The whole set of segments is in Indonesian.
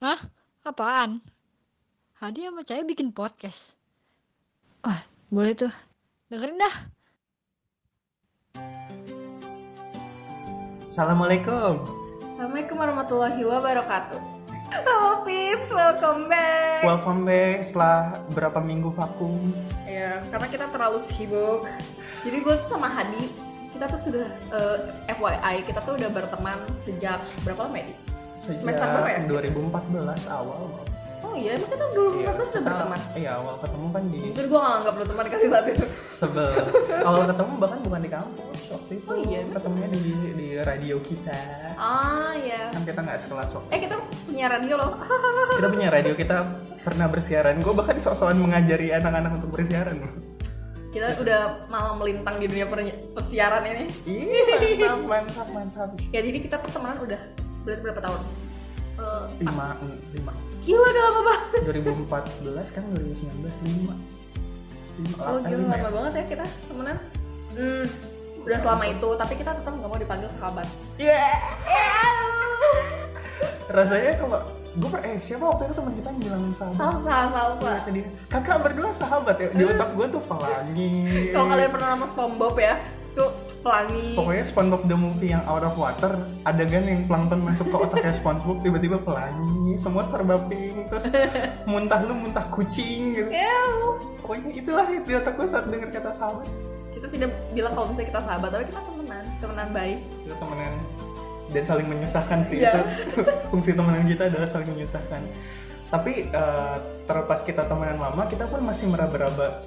Hah? Apaan? Hadi sama Cahaya bikin podcast. Wah, boleh tuh. Dengerin dah. Assalamualaikum. Assalamualaikum warahmatullahi wabarakatuh. Halo Pips, welcome back. Welcome back setelah berapa minggu vakum. Ya, karena kita terlalu sibuk. Jadi gue tuh sama Hadi, kita tuh sudah eh, FYI, kita tuh udah berteman sejak berapa lama ya? Sejak Semester berapa ya? 2014 awal. Oh iya, emang kita 2014 udah kita- berteman. Iya, awal ketemu kan di Jadi gue gak anggap lu teman kali saat itu. sebel. awal ketemu bahkan bukan di kampus waktu itu. Oh iya, ketemunya di di radio kita. Ah iya. Kan kita nggak sekelas waktu. Eh kita punya radio loh. Kita punya radio, kita pernah bersiaran. Gue bahkan sok-sokan mengajari anak-anak untuk bersiaran. Kita udah malam melintang di dunia per- persiaran ini. Iya, mantap, mantap, mantap. Ya jadi kita tuh temenan udah berarti berapa tahun? Eh, Lima, lima. gila udah lama banget. 2014 kan 2019 lima. Lima, Oh gila lima ya? lama banget ya kita temenan. Hmm, udah selama itu, tapi kita tetap nggak mau dipanggil sahabat. Iya. Rasanya kalau gue eh siapa waktu itu teman kita yang bilang sahabat? Salsa, salsa. Iya, tadi. Kakak berdua sahabat ya. Di otak gue tuh pelangi. Kalau kalian pernah nonton SpongeBob ya, tuh pelangi. Pokoknya SpongeBob the movie yang out of water, adegan yang plankton masuk ke otaknya SpongeBob tiba-tiba pelangi, semua serba pink, terus muntah lu muntah kucing gitu. Ew. Pokoknya itulah di otak gue saat dengar kata sahabat. Kita tidak bilang kalau misalnya kita sahabat, tapi kita temenan, temenan baik. Kita temenan dan saling menyusahkan sih Iya. itu fungsi temenan kita adalah saling menyusahkan. Tapi eh, terlepas kita temenan lama, kita pun masih meraba-raba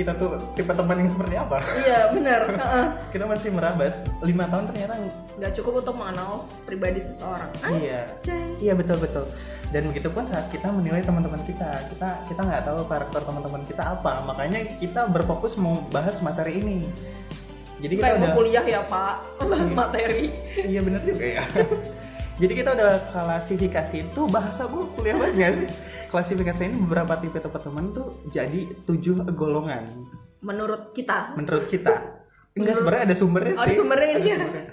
kita tuh tipe teman yang seperti apa. Iya. Heeh. kita masih merabas lima tahun ternyata Nggak cukup untuk mengenal pribadi seseorang. Iya Anjay. iya betul betul dan begitu pun saat kita menilai teman-teman kita kita kita nggak tahu karakter teman-teman kita apa makanya kita berfokus mau bahas materi ini jadi kita Kayak udah kuliah ya Pak, bahas Iya. materi. iya bener juga ya jadi kita udah klasifikasi itu bahasa gue kuliah banget sih klasifikasi ini beberapa tipe teman tuh jadi tujuh golongan. Menurut kita. menurut kita. Enggak sebenarnya ada sumbernya Oh, ada sumbernya ini ya? sumbernya.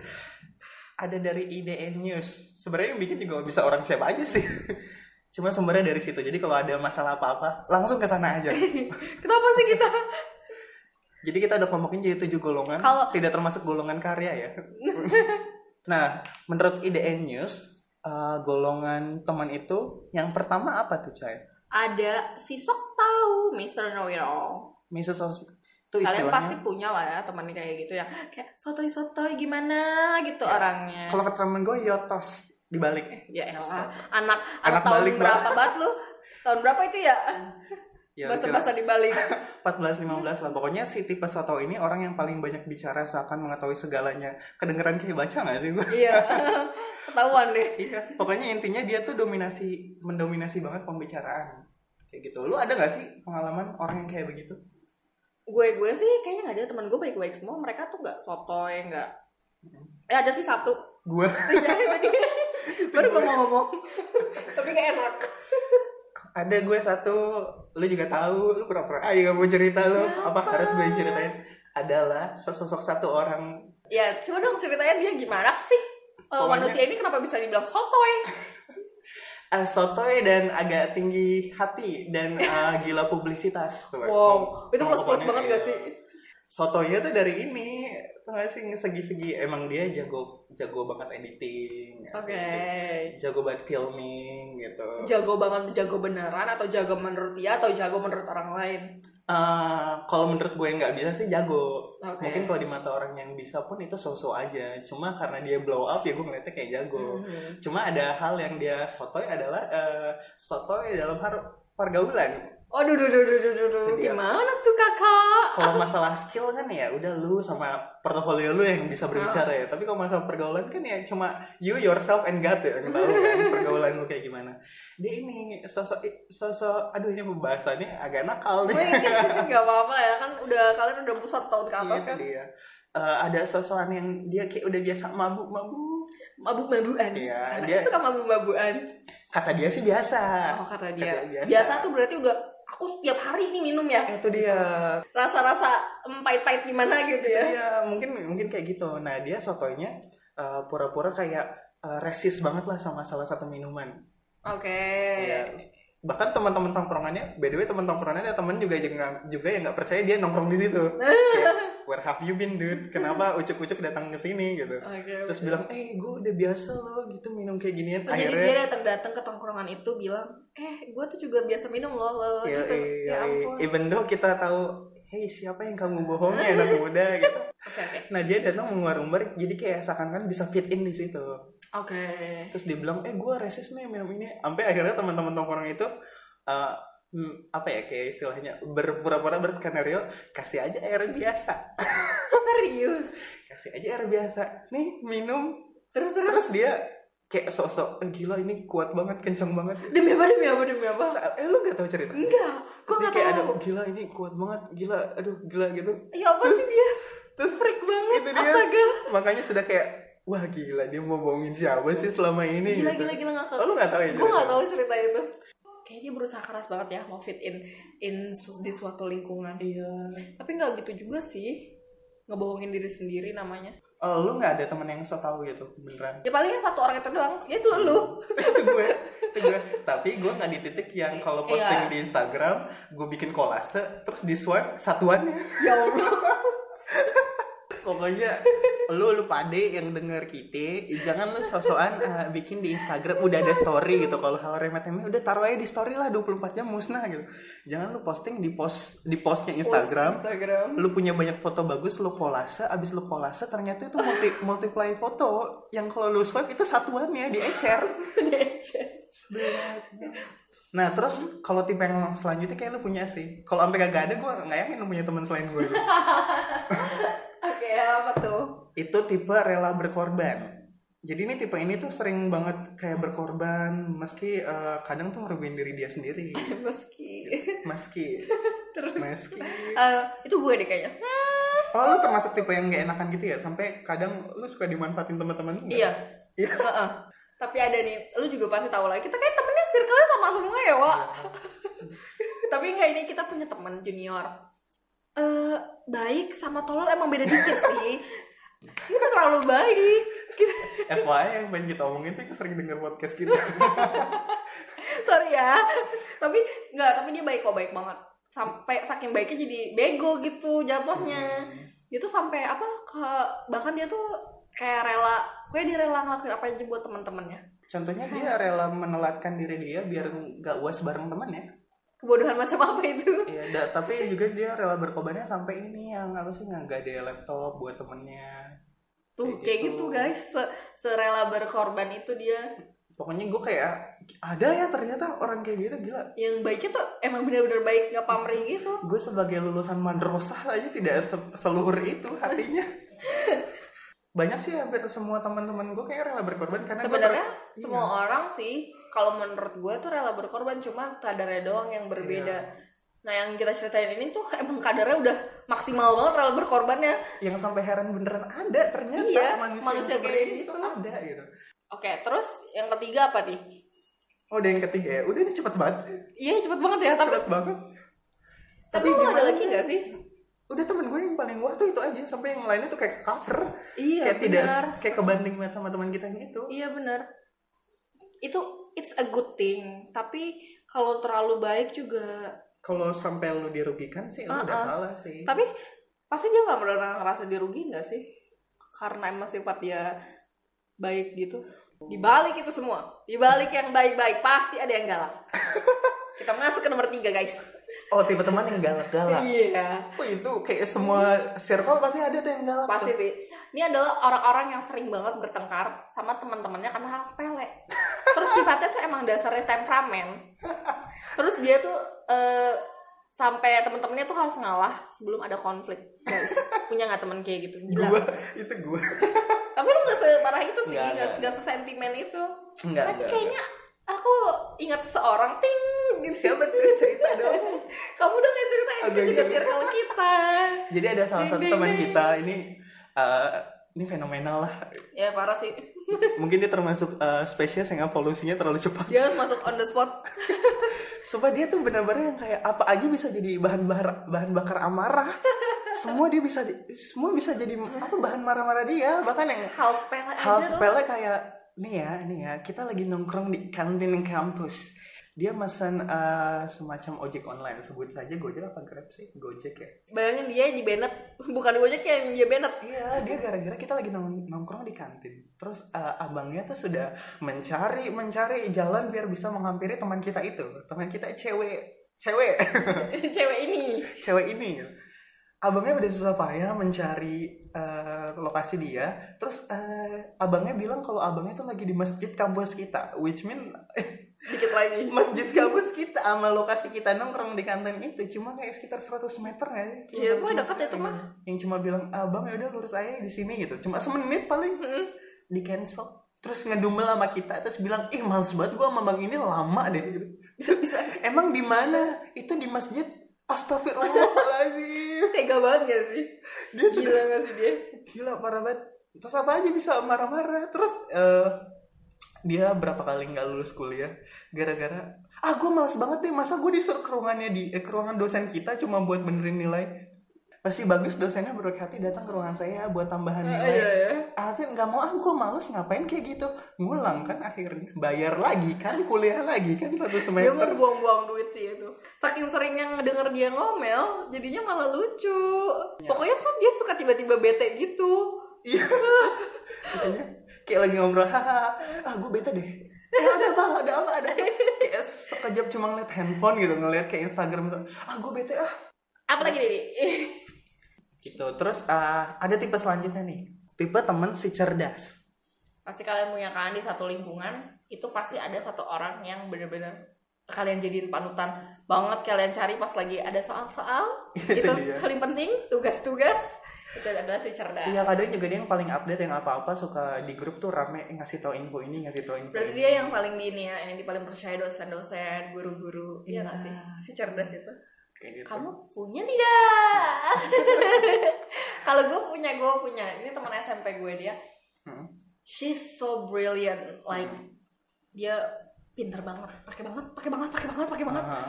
ada dari IDN News. Sebenarnya yang bikin juga bisa orang siapa aja sih. Cuma sumbernya dari situ. Jadi kalau ada masalah apa-apa langsung ke sana aja. Kenapa sih kita? jadi kita udah kelompokin jadi tujuh golongan. Kalau- tidak termasuk golongan karya ya. Nah menurut IDN News eh, golongan teman itu yang pertama apa tuh Chay? Ada si sok tahu Mr. Know It All. Mrs. Os- itu Kalian istilahnya pasti punya lah ya teman kayak gitu ya. Kayak sotoy sotoy gimana gitu orangnya. kalau ke temen gue Yotos dibalik Ya elah, anak anak, Anak tahun balik berapa banget lu? Tahun berapa itu ya? Ya, Bahasa-bahasa dibalik. 14-15 lah pokoknya si tipe soto ini orang yang paling banyak bicara seakan mengetahui segalanya kedengeran kayak baca gak sih gue iya. Ketahuan deh. iya pokoknya intinya dia tuh dominasi mendominasi banget pembicaraan kayak gitu lu ada gak sih pengalaman orang yang kayak begitu Gue gue sih kayaknya nggak ada teman gue baik-baik semua. Mereka tuh nggak sotoy nggak. Eh ada sih satu. gue Iya, tadi. Baru gue mau ngomong. Tapi gak enak. Ada gue satu lu juga tahu lu pura-pura ayo gak mau cerita lu Siapa? apa harus gue ceritain adalah sesosok satu orang Ya coba dong ceritain dia gimana sih? Pokoknya- manusia ini kenapa bisa dibilang sotoy? uh, sotoy dan agak tinggi hati dan uh, gila publisitas tuh Wow, itu plus plus banget gak iya. sih? sotonya tuh dari ini tau gak sih segi-segi emang dia jago jago banget editing Oke. jago banget filming gitu Jago banget, jago beneran atau jago menurut dia atau jago menurut orang lain? Eh, kalau menurut gue nggak bisa sih jago Oke. mungkin kalau di mata orang yang bisa pun itu so-so aja cuma karena dia blow up ya gue ngeliatnya kayak jago Mhm. cuma ada hal yang dia sotoy adalah eh, sotoy dalam har pergaulan Oh, duh, duh, duh, duh, duh, duh. Jadi, gimana tuh kakak? kalau masalah skill kan ya udah lu sama portofolio lu yang bisa berbicara ya tapi kalau masalah pergaulan kan ya cuma you yourself and God ya yang tahu kan pergaulan lu kayak gimana dia ini sosok sosok aduh ini pembahasannya agak nakal nih Wih, Gak apa-apa ya kan udah kalian udah pusat tahun ke Iya, atas itu kan dia Eh, ada sosokan yang dia kayak udah biasa mabuk mabuk mabuk-mabukan. Iya, Anaknya dia- suka mabuk-mabukan. kata dia sih biasa Oh kata dia. Kata dia biasa. biasa. tuh berarti udah aku tiap hari nih minum ya. itu dia Rasa-rasa em, pahit-pahit gimana gitu itu ya. dia mungkin mungkin kayak gitu nah dia sotoynya eh, pura-pura kayak eh, resis banget lah sama salah satu minuman Oke. Ya, bahkan teman-teman tongkrongannya by the way teman tongkrongannya ada teman juga juga juga yang nggak percaya dia nongkrong di situ Kayak, where have you been dude kenapa ucuk-ucuk datang ke sini gitu Oke. terus bilang eh gue udah biasa loh gitu minum kayak ginian Oh, jadi akhirnya dia datang-datang ke tongkrongan itu bilang, eh gue tuh juga biasa minum loh, loh ya, gitu. iya, Ya ampun. even though kita tahu hey siapa yang kamu bohongi anak muda gitu Oke oke. nah dia datang mengumbar-umbar jadi kayak seakan-akan bisa fit in di situ Oke. terus dia bilang eh gue resist nih minum ini sampai akhirnya teman-teman tongkrong itu eh, hmm, apa ya kayak istilahnya berpura-pura berskenario kasih aja air biasa Serius. kasih aja air biasa nih minum Terus terus. terus dia kayak sosok eh, gila ini kuat banget kencang banget Demi apa demi apa demi apa? Terus, eh lu gak tahu cerita Enggak. Terus dia nggak kayak ada gila ini kuat banget gila aduh gila gitu Ya apa sih dia? terus Freak banget. itu dia Astaga. makanya sudah kayak wah gila dia mau bohongin siapa sih selama ini Gila gitu. gila gila ngakak. oh, lu gak tahu ya Gue nggak tahu cerita itu. Kayaknya dia berusaha keras banget ya mau fit in in su- di suatu lingkungan. iya Tapi nggak gitu juga sih. Ngebohongin diri sendiri namanya. oh lu gak ada temen yang so tau gitu beneran Ya palingnya satu orang itu doang. Ya itu lu. itu gue itu gue tapi gue nggak di titik yang kalau posting Iya. di Instagram gue bikin kolase terus di swipe satuannya Ya Allah. pokoknya lu lu pade yang denger kita jangan lu sosokan eh, bikin di Instagram udah ada story gitu kalau hal remeh temeh udah taruh aja di story lah 24 jam musnah gitu jangan lu posting di post di postnya Instagram Post Instagram. lu punya banyak foto bagus lu kolase abis lu kolase ternyata itu multi multiply foto yang kalau lu swipe itu satuannya di ecer Sebenarnya. Nah terus kalau tipe yang selanjutnya kayak lu punya sih. Kalau sampai kagak ada gue nggak yakin lu punya teman selain gue. Oke, apa tuh? Itu tipe rela berkorban. Jadi ini tipe ini tuh sering banget kayak berkorban meski eh, kadang tuh merugiin diri dia sendiri. Meski. Meski. Terus. Meski. Eh, itu gue deh kayaknya. Oh lu termasuk tipe yang gak enakan gitu ya? Sampai kadang lu suka dimanfaatin teman-teman? Iya. Iya. Heeh. Tapi ada nih, lu juga pasti tahu lah. Kita kayak temennya circle-nya sama semua ya, Wak. Tapi enggak ini kita punya teman junior. Eh, baik sama tolol emang beda dikit sih. Kita terlalu baik. FYI yang pengen kita omongin tuh sering denger podcast kita. sorry ya. Tapi enggak, tapi dia baik kok, baik banget. Sampai saking baiknya jadi bego gitu jatuhnya. Dia tuh sampai apa ke bahkan dia tuh kayak rela, kayak dia rela ngelakuin apa aja buat teman-temannya. Contohnya dia rela menelatkan diri dia biar nggak uas bareng temennya. Kebodohan macam apa itu? Iya, da- tapi juga dia rela berkorbannya sampai ini yang apa sih nggak ada laptop buat temennya. Tuh Kayak kayak gitu. gitu guys, Se- serela berkorban itu dia. Pokoknya gue kayak ada ya ternyata orang kayak gitu gila. Yang baiknya tuh emang bener-bener baik nggak pamrih gitu. Gue sebagai lulusan madrasah aja tidak se- seluhur itu hatinya. Banyak sih hampir semua teman-teman gue kayak rela berkorban karena Sebenarnya ter- iya. semua orang sih, kalau menurut gue tuh rela berkorban cuma kadarnya doang yang berbeda. Iya. Nah yang kita ceritain ini tuh emang kadarnya udah maksimal banget rela berkorbannya. yang sampai heran beneran ada ternyata Iya, manusia, manusia yang seperti kayak itu gitu. ada gitu. Oke, terus yang ketiga apa nih? Oh, udah yang ketiga ya. Udah ini cepet banget. Iya cepet banget ya, tapi Cepet banget. tapi, tapi ada lagi nggak sih? Udah temen gue yang paling wah tuh itu aja sampai yang lainnya tuh kayak cover. Iya kayak tidak benar. kayak kebanting banget sama teman kita yang itu. Iya benar. Itu it's a good thing, tapi kalau terlalu baik juga Kalau sampai lu dirugikan sih lu udah Uh-uh. salah sih. tapi pasti dia nggak pernah ngerasa dirugiin nggak sih karena emang sifat dia baik gitu dibalik itu semua dibalik yang baik-baik pasti ada yang galak kita masuk ke nomor tiga guys Oh, tipe teman yang galak-galak. iya Oh, itu kayak semua circle pasti ada tuh yang galak. pasti tuh. sih ini adalah orang-orang yang sering banget bertengkar sama teman-temannya karena hal sepele terus sifatnya tuh emang dasarnya temperamen terus dia tuh eh, sampai teman-temannya tuh harus ngalah sebelum ada konflik guys punya nggak teman kayak gitu gila Gua itu gua. tapi lu gak separah itu sih Nggak, gak, nggak. gak sesentimen itu Enggak, tapi enggak. kayaknya aku ingat seseorang ting gitu Siapa tuh cerita dong? kamu udah nggak ceritain itu juga cerita. circle kita Jadi ada salah satu teman kita ini eh, ini fenomenal lah. ya parah sih Mungkin dia termasuk eh, spesies yang evolusinya terlalu cepat. dia masuk on the spot Sumpah dia tuh benar-benar yang kayak apa aja bisa jadi bahan bakar bahan bakar amarah. semua dia bisa di- semua bisa jadi apa bahan marah-marah dia. Bahkan yang hal sepele hal sepele kayak nih ya nih ya kita lagi nongkrong di kantin kampus dia pesan eh, semacam ojek online. Sebut saja gojek apa grab sih? Gojek ya? Bayangin dia di Bennett. Bukan Gojek yang dia Bennett. Iya, dia gara-gara kita lagi nong- nongkrong di kantin. Terus eh, abangnya tuh sudah mencari mencari jalan biar bisa menghampiri teman kita itu. Teman kita cewek, cewek, cewek ini. Cewek ini. Abangnya udah susah payah mencari eh, lokasi dia. Terus eh, abangnya bilang kalau abangnya tuh lagi di masjid kampus kita, which mean dikit lagi. Masjid kampus kita sama lokasi kita nongkrong di kantin itu cuma kayak sekitar 100 meter ya. Iya, 100 gua dekat itu mah. Yang cuma bilang, abang ya udah lurus aja di sini gitu. Cuma semenit paling. Mm. di cancel. Terus ngedumel sama kita terus bilang ih males banget gua sama bang ini lama deh gitu. Bisa bisa. Emang di mana? Itu di masjid. Astagfirullahaladzim. Tega banget gak sih? Dia sudah gila gak sih dia? Gila parah banget. Terus apa aja bisa marah-marah. Terus eh, dia berapa kali nggak lulus kuliah? Gara-gara ah gue malas banget deh masa gue disuruh ke ruangannya di eh, ke ruangan dosen kita cuma buat benerin nilai? Pasti bagus dosennya berhati hati datang ke ruangan saya buat tambahan Ah, nilai. iya ya Hasil nggak mau ah gue males ngapain kayak gitu? Ngulang kan akhirnya. Bayar lagi kan? Kuliah lagi kan satu dia semester. mau buang-buang duit sih itu. Saking seringnya ngedenger dia ngomel jadinya malah lucu. Pokoknya tuh dia suka tiba-tiba bete gitu. Iya. Makanya kayak lagi ngobrol ah gue bete deh. Eh, ada apa? Ada apa? Ada apa? Kayak sekejap cuma ngeliat handphone gitu ngeliat kayak Instagram gitu. Ah gue bete ah. Apa lagi nih gitu. Terus ah, ada tipe selanjutnya nih. Tipe temen si cerdas. Pasti kalian punya kan di satu lingkungan itu pasti ada satu orang yang bener-bener kalian jadiin panutan banget kalian cari pas lagi ada soal-soal Itu itu dia. paling penting tugas-tugas itu adalah si cerdas. Iya kadang juga dia yang paling update yang apa-apa suka di grup tuh rame ngasih tau info ini ngasih tau info berarti ini. dia yang paling di ini ya yang paling percaya dosen-dosen guru-guru iya Iya. nggak sih? Si cerdas itu. Kayak gitu. kamu punya tidak? Kalau gue punya gue punya. Ini teman SMP gue dia. Hmm. she's so brilliant. Like dia pinter banget. Pakai banget pakai banget pakai banget pakai banget. Aha.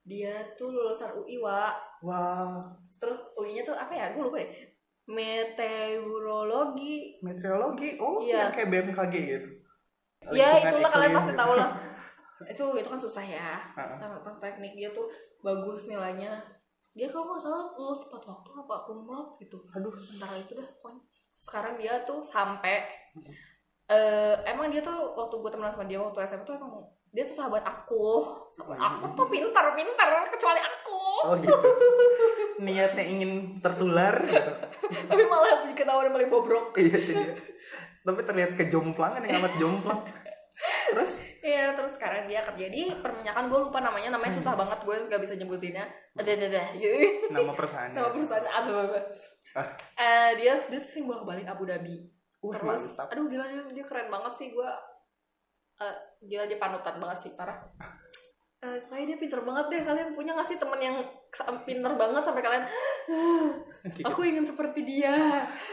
dia tuh lulusan UI wa Wah, terus UI nya tuh apa ya? Gue lupa deh meteorologi. Meteorologi. Oh, Iya. yang kayak BMKG gitu. ya Lingkungan itulah kalian pasti tahu lah. Itu itu kan susah ya. Tentang teknik dia tuh bagus nilainya. Dia kalau nggak salah lulus tepat waktu apa kumlot gitu. Aduh, antara itu dah pokoknya. Sekarang dia tuh sampai eh emang dia tuh waktu gue temenan sama dia waktu SMP tuh emang dia tuh sahabat aku. Sahabat aku tuh pintar pintar kecuali aku. Oh gitu. Niatnya ingin tertular gitu. Tapi malah ketahuan paling bobrok Iya itu dia. Tapi terlihat kejomplangan yang amat jomplang. Terus? Iya terus sekarang dia kerja di perminyakan. Gue lupa namanya. Namanya susah banget. Gue nggak bisa nyebutinnya. Ada ada ada. Nama perusahaannya. nama perusahaan apa apa Ah. Eh, dia dia sering bolak balik Abu Dhabi. Wah, terus mantap. aduh gila dia, dia keren banget sih. Gue Eh, gila dia panutan banget sih. Parah Eh, kayak dia pinter banget deh. Kalian punya gak sih temen yang pinter banget sampai kalian aku ingin seperti dia.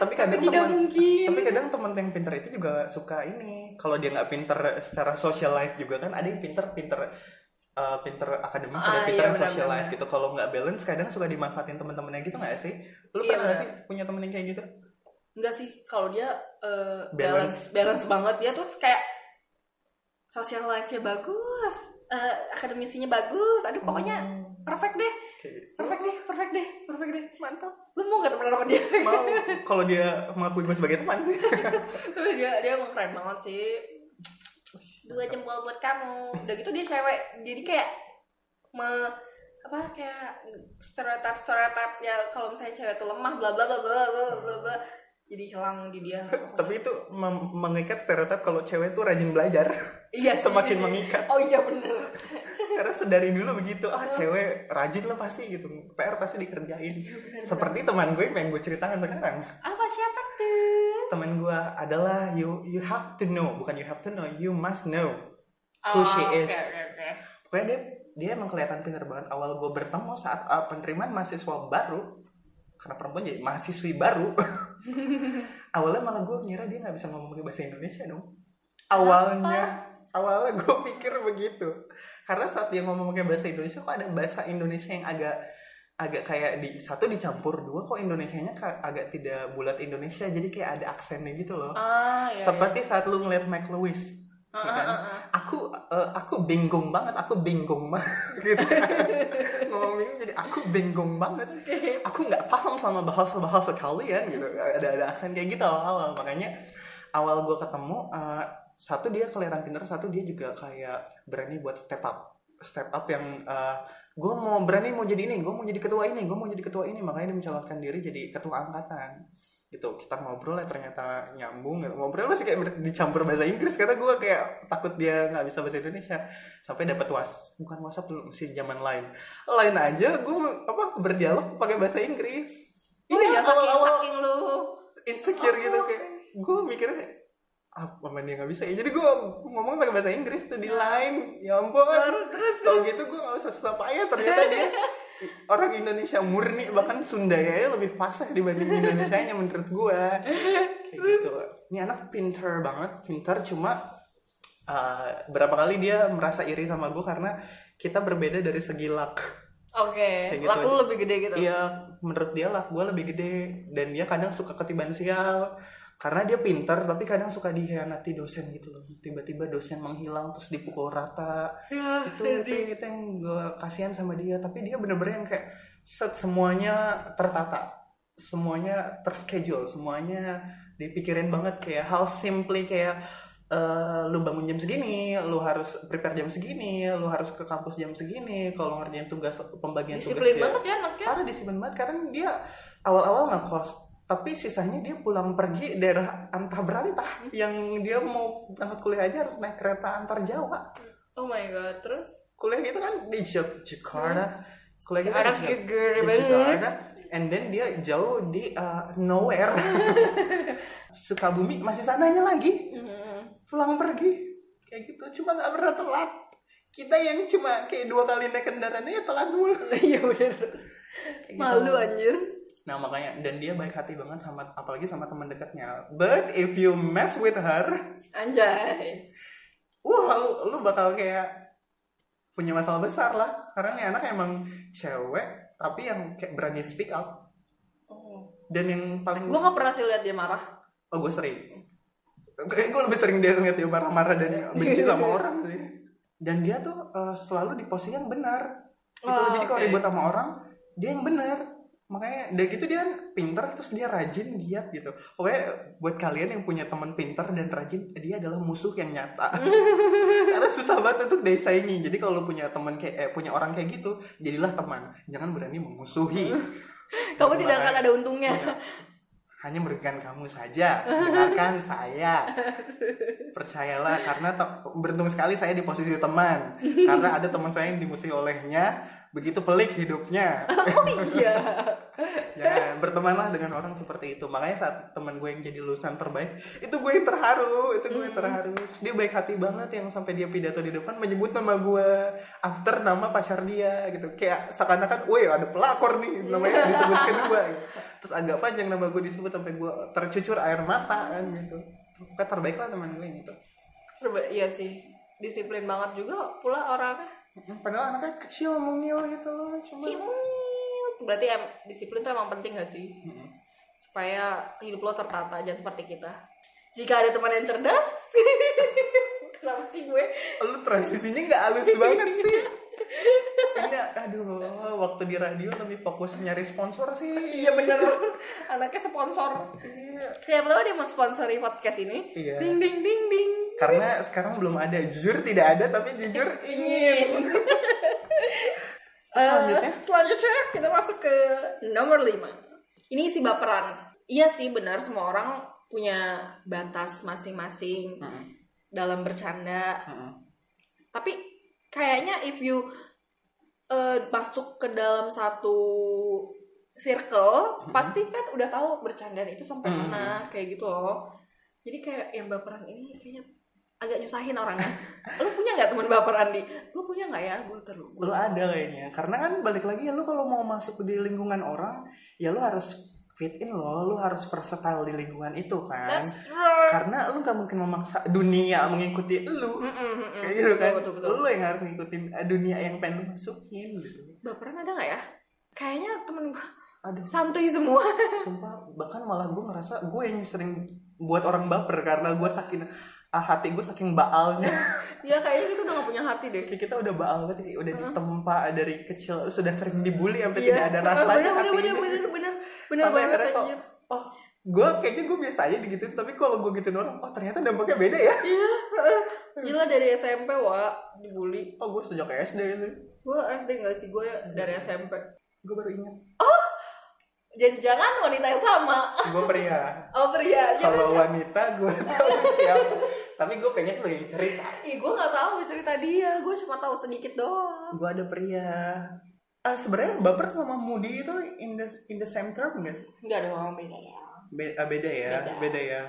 Tapi tapi kadang tidak teman mungkin. tapi kadang teman yang pinter itu juga suka ini. Kalau dia nggak pinter secara social life juga kan ada yang pinter pinter uh, pinter akademis Ah, ada pinter iya, social benar-benar. life gitu. Kalau nggak balance kadang suka dimanfaatin teman-temannya gitu nggak sih? Lu Iya, pernah nggak sih punya temen yang kayak gitu? Enggak sih, kalau dia eh, Balance. balance. balance banget. Dia tuh kayak social life-nya bagus, eh, akademisinya bagus. Aduh pokoknya Hmm, perfect deh, perfect deh, perfect deh, perfect deh. mantap Lu mau gak temenan sama dia? mau kalau dia mengakui gue sebagai teman sih Tapi dia dia emang keren banget sih. Dua jempol buat kamu. Udah gitu dia cewek, jadi kayak me apa kayak stereotip stereotip ya kalau misalnya cewek tuh lemah bla bla bla bla bla bla bla jadi hilang di dia tapi itu mengikat stereotip kalau cewek tuh rajin belajar. Iya semakin mengikat. Oh iya bener. Karena sedari dulu begitu ah cewek rajin lah pasti gitu. PR pasti dikerjain. Seperti teman gue yang pengen gue ceritakan sekarang. Apa siapa tuh? Teman gue adalah you you have to know. Bukan you have to know you must know Who she Oh, oke, is. oke, oke. pokoknya dia dia emang kelihatan pinter banget. Awal gue bertemu saat uh, penerimaan mahasiswa baru karena perempuan jadi mahasiswi baru. Awalnya malah gue ngira dia nggak bisa ngomong pakai bahasa Indonesia dong. Awalnya awalnya gue pikir begitu. Karena saat dia ngomong pakai bahasa Indonesia kok ada bahasa Indonesia yang agak agak kayak di satu dicampur dua kok Indonesianya agak tidak bulat Indonesia. Jadi kayak ada aksennya gitu loh. Ah iya, seperti saat lu ngeliat Mike Lewis Ah, ya kan? ah, ah, aku eh, aku bingung banget aku bingung banget gitu. Ngomong bingung jadi aku bingung banget. Aku nggak paham sama bahasa bahasa kalian gitu. Ada ada aksen kayak gitu awal awal makanya awal gue ketemu eh, satu dia kelihatan pintar satu dia juga kayak berani buat step up step up yang gue mau berani mau jadi ini gue mau jadi ketua ini gue mau jadi ketua ini. Makanya dia mencalonkan diri jadi ketua angkatan gitu kita ngobrol ya ternyata nyambung gitu. ngobrol masih kayak dicampur bahasa Inggris karena gue kayak takut dia nggak bisa bahasa Indonesia. Sampai dapat was bukan WhatsApp dulu masih zaman lain. Lain aja gue apa berdialog pakai bahasa Inggris. Oh iya, saking, awal-awal saking lu. insecure Oh, gitu kayak gue mikirnya apa man dia nggak bisa ya. Jadi gue ngomong pakai bahasa Inggris tuh di line. Ya ampun. Terus terus kalau gitu gue gak usah susah payah ternyata dia orang Indonesia murni bahkan Sunda ya lebih fasih dibanding Indonesia nya menurut gue kayak gitu. Ini anak pinter banget pinter cuma uh, berapa kali dia merasa iri sama gue karena kita berbeda dari segi luck. Oke Kayak gitu. lu lebih gede gitu? Iya, menurut dia lah gue lebih gede dan dia kadang suka ketiban sial karena dia pintar tapi kadang suka dihianati dosen gitu loh. Tiba-tiba dosen menghilang terus dipukul rata. ya Itu itu, itu yang gue kasihan sama dia. Tapi dia bener-bener yang kayak set semuanya tertata, semuanya terschedule, semuanya dipikirin banget kayak hal simply kayak eh, lu bangun jam segini, lu harus prepare jam segini, lu harus ke kampus jam segini, kalau ngerjain tugas pembagian tugas disiplin dia banget ya anaknya parah disiplin banget karena dia awal-awal ngekos tapi sisanya dia pulang pergi daerah antah berantah. Yang dia mau berangkat kuliah aja harus naik kereta antar Jawa. Oh my god terus? Kuliah gitu kan di Jak- Jakarta kuliah gitu Jakarta di. Jakarta and then dia jauh di uh, nowhere. Sukabumi masih sananya lagi. Mhm. pulang pergi. Kayak gitu. Cuma nggak pernah telat. Kita yang cuma kayak dua kali naik kendaraannya ya telat mulu. Iya bener. Kayak gitu. malu anjir Nah makanya dan dia baik hati banget sama apalagi sama teman dekatnya. But if you mess with her, anjay wah lu, lu bakal kayak punya masalah besar lah. Karena nih anak emang cewek tapi yang kayak berani speak up. oh. Dan yang paling gue gak pernah sih lihat dia marah oh gue sering. Kayak gue lebih sering dia ngeliat dia marah-marah dan benci sama orang sih. Dan dia tuh eh, selalu di posisi yang benar. Gitu loh. Oh, Jadi kalau oke. ribut sama orang, dia yang benar. Makanya dari gitu dia kan pinter terus dia rajin giat gitu. Pokoknya buat kalian yang punya teman pinter dan rajin, dia adalah musuh yang nyata. Karena susah banget untuk disaingi. Jadi kalau punya teman kayak eh, punya orang kayak gitu, jadilah teman. Jangan berani memusuhi. kamu tidak akan ada untungnya Hanya merugikan kamu saja. Dengarkan saya. Percayalah karena beruntung sekali saya di posisi teman. Karena ada teman saya yang dimusuhi olehnya, begitu pelik hidupnya. oh iya Jangan bertemanlah dengan orang seperti itu. Makanya saat teman gue yang jadi lulusan terbaik, itu gue yang terharu, itu gue yang terharu. Terus dia baik hati banget yang sampai dia pidato di depan menyebut nama gue after nama pacar dia gitu. Kayak seakan-akan, woi ada pelakor nih namanya disebut kedua. Gitu. Terus agak panjang nama gue disebut sampai gue tercucur air mata kan gitu. Pokoknya terbaik lah teman gue gitu. Serba, iya sih disiplin banget juga pula orangnya Padahal anaknya kecil mungil gitu loh, cuma Cimut. berarti em, disiplin tuh emang penting gak sih? Mm-mm. supaya hidup lo tertata jangan seperti kita. Jika ada teman yang cerdas kenapa sih gue? Lu transisinya nggak halus banget sih. Ini aduh waktu di radio lebih fokus nyari sponsor sih. Iya bener. Anaknya sponsor. Iya. siapa tahu dia mau sponsori podcast ini. Iya. ding ding ding ding karena sekarang belum ada. Jujur tidak ada tapi jujur ingin. Terus selanjutnya Eh, selanjutnya? kita masuk ke nomor 5 ini isi baperan. Iya sih benar. Semua orang punya batas masing-masing Mm-mm. dalam bercanda. Mm-mm. tapi kayaknya if you eh, masuk ke dalam satu circle pasti kan udah tahu bercandaan itu sampai Hmm. mana kayak gitu loh. Jadi kayak yang baperan ini kayaknya agak nyusahin orangnya lu punya nggak teman baperan di gue punya nggak ya? Gue terlalu lu ada kayaknya. Karena kan balik lagi ya lu kalau mau masuk di lingkungan orang ya lu harus fit in loh. Lu harus versatile di lingkungan itu kan. That's right. karena lu gak mungkin memaksa dunia mengikuti lu. Kayak gitu kan. Betul, betul, betul. lu yang harus ngikutin eh, dunia yang pengen lu masukin gitu. Baperan ada nggak ya? Kayaknya temen gue aduh. santuy semua. Sumpah bahkan malah gue ngerasa gue yang sering buat orang baper karena gue saking ah, hati gue saking baalnya. Ya kayaknya kita udah gak punya hati deh. Kayak kita udah baal banget kayak udah ditempa dari kecil sudah sering dibully sampai Iya. tidak ada rasanya bener, hati bener, ini bener, bener, bener, bener Sampai banget akhirnya kok, oh gue kayaknya gue biasa aja digituin tapi kalau gue gituin orang oh ternyata dampaknya beda ya. Iya, gila dari SMP wa dibully. oh gue sejak SD itu. Gue SD gak sih gue dari SMP. gue baru ingat Jangan-jangan wanita yang sama. gue pria Oh pria. Siapa kalau wanita gue tahu siapa tapi gue pengen lu yang cerita Ih, gue gak tahu cerita dia. Gue cuma tahu sedikit doang. gue ada pria ah sebenarnya baper sama moody itu in the in the same term guys Enggak ada orang beda ya. beda, beda ya Beda. beda. ya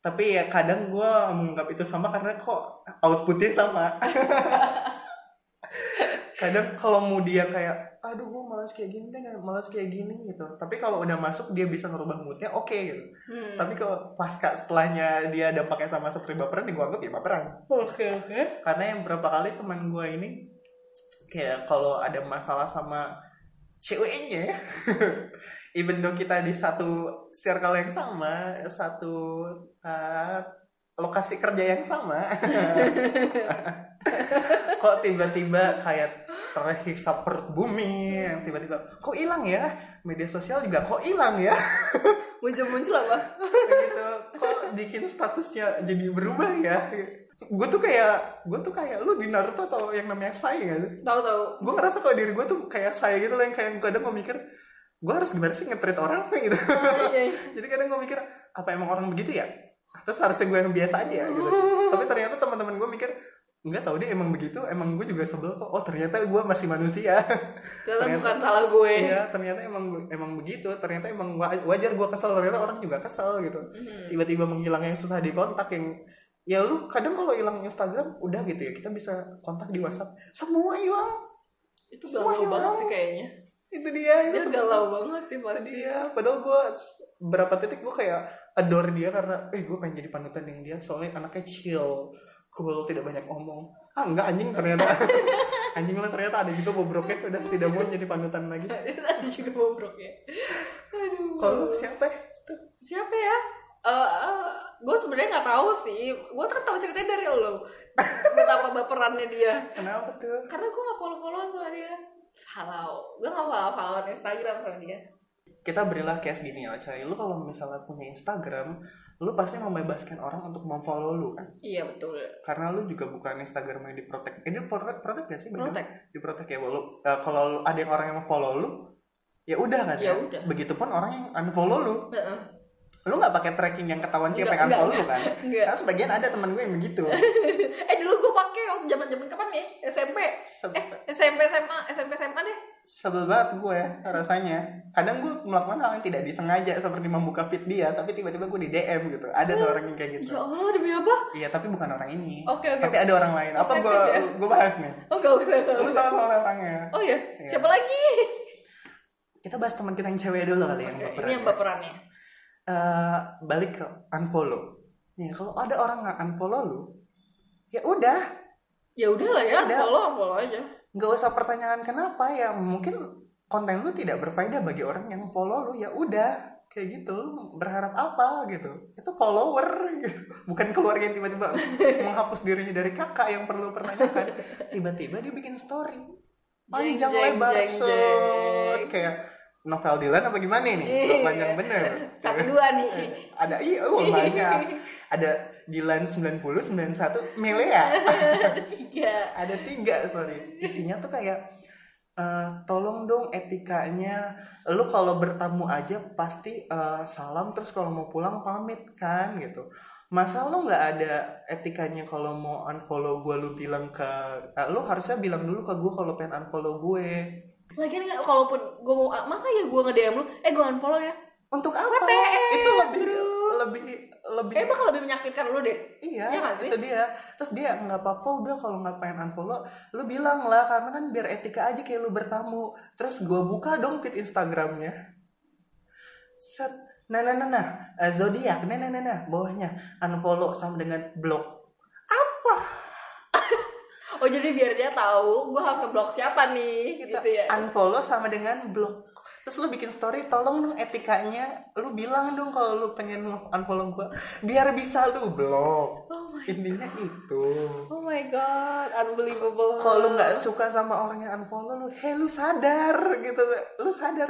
tapi ya kadang gue menganggap itu sama karena kok outputnya sama kadang kalau mau dia kayak aduh gue malas kayak gini deh malas kayak gini gitu tapi kalau udah masuk dia bisa ngerubah moodnya oke gitu Hmm. tapi kalau pasca setelahnya dia dampaknya sama seperti baperan ya gue anggap ya baperan Oke oke. karena yang berapa kali teman gue ini kayak kalau ada masalah sama ceweknya even though kita di satu circle yang sama satu uh, lokasi kerja yang sama kok tiba-tiba kayak terhisap perut bumi yang tiba-tiba kok hilang ya? Media sosial juga kok hilang ya? Muncul-muncul apa? Gitu. Kok bikin statusnya jadi berubah ya? Gue tuh kayak gue tuh kayak lu di Naruto atau yang namanya Sai gak sih? Tahu tahu. gue ngerasa kalau diri gue tuh kayak Sai gitu loh yang kayak kadang gue mikir gue harus gimana sih nge-treat orang? Gitu. Ah, iya, iya. jadi kadang gue mikir apa emang orang begitu ya? Terus harusnya gue yang biasa aja gitu. Tapi ternyata teman-teman gue mikir nggak tahu dia emang begitu emang gue juga sebel kok oh ternyata gue masih manusia Ternyata Ternyata- bukan salah gue. iya ternyata emang emang begitu ternyata emang wa- wajar gue kesel ternyata orang juga kesel gitu Mhm. tiba-tiba menghilang yang susah dikontak yang ya lu kadang kalau hilang Instagram udah gitu ya kita bisa kontak di WhatsApp semua hilang Itu Semua galau banget hilang. sih kayaknya. itu dia Itu galau banget sih itu pasti. dia padahal gue berapa titik gue kayak adore dia karena eh gue pengen jadi panutan yang dia soalnya anaknya chill cool tidak banyak omong ah enggak anjing ternyata anjing lah ternyata ada juga bobroknya udah tidak mau jadi panutan lagi Tadi juga bobrok ya. Aduh. kalau siapa ya? Tuh. siapa ya? Eh, gue sebenarnya nggak tahu sih. Gue kan tahu ceritanya dari lo. Betapa baperannya dia. kenapa tuh Karena gue nggak follow followan sama dia. Follow. Gue nggak follow followan Instagram sama dia. kita berilah case gini ya cari lu kalau misalnya punya Instagram lu pasti membebaskan orang untuk memfollow lu kan Iya betul. karena lu juga bukan Instagram yang diprotek eh dia protek protek gak sih? Protek. diprotek ya walau eh, kalau lu- ada yang orang yang follow lu ya udah kan Ya udah. begitupun orang yang unfollow lu Heeh. lu nggak pakai tracking yang ketahuan siapa Enggak, yang unfollow lu kan Enggak. karena sebagian ada teman gue yang begitu Eh dulu gue pakai waktu zaman zaman kapan nih? SMP. Se- Eh SMP SMA SMP SMA deh. Sebel banget gue rasanya kadang gue melakukan hal yang tidak disengaja seperti membuka feed dia tapi tiba-tiba gue di DM gitu ada tuh orang yang kayak gitu Ya Allah demi apa? iya tapi bukan orang ini Oke oke. tapi ada orang lain apa gue ya? gue bahas nih Oh gak usah gak usah. tahu soal orangnya Oh ya, Iya. siapa lagi? kita bahas teman kita yang cewek dulu kali yang Oke, baperan ini yang baperannya. Eh, balik ke unfollow nih kalau ada orang nggak unfollow lu ya udah Ya ya, Udah. follow follow aja. Nggak usah pertanyaan kenapa ya mungkin konten lu tidak berfaedah bagi orang yang follow lu ya udah kayak gitu. Lu berharap apa gitu? Itu follower gitu. Bukan keluarga yang tiba-tiba menghapus dirinya dari kakak yang perlu pertanyakan. Tiba-tiba dia bikin story. Panjang Jeng, lebar jeng, jeng. kayak novel Dylan apa gimana nih? Iya. panjang bener. Satu dua nih. ada iya oh, banyak ada Dylan 90 91 Melea Tiga. ada tiga sorry. Isinya tuh kayak eh, tolong dong etikanya. Lu kalau bertamu aja pasti eh, salam terus kalau mau pulang pamit kan gitu. Masa lu nggak ada etikanya kalau mau unfollow gue lu bilang ke eh, lu harusnya bilang dulu ke gue kalau pengen unfollow gue. Lagian nggak, kalaupun gue mau masa ya gue nge DM lu, eh gue unfollow ya. Untuk apa WTF, itu lebih bro. lebih lebih Eh bakal lebih menyakitkan lu deh. Iya, nggak sih? itu dia. Terus dia nggak apa-apa udah kalau nggak pengen unfollow, lu bilang lah karena kan biar etika aja kayak lu bertamu. Terus gua buka dong feed Instagramnya. Set, nah nah nah nah, Eh, zodiak, nah nah nah nah, bawahnya unfollow sama dengan blog. Apa? oh jadi biar dia tahu gue harus ngeblok siapa nih kita gitu ya unfollow sama dengan blok terus lu bikin story tolong dong etikanya. Lu bilang dong kalau lu pengen unfollow gua biar bisa lu blok oh my intinya itu. Oh my god unbelievable. Kalau lu nggak suka sama orang yang unfollow lu hey lu sadar gitu. Lu sadar.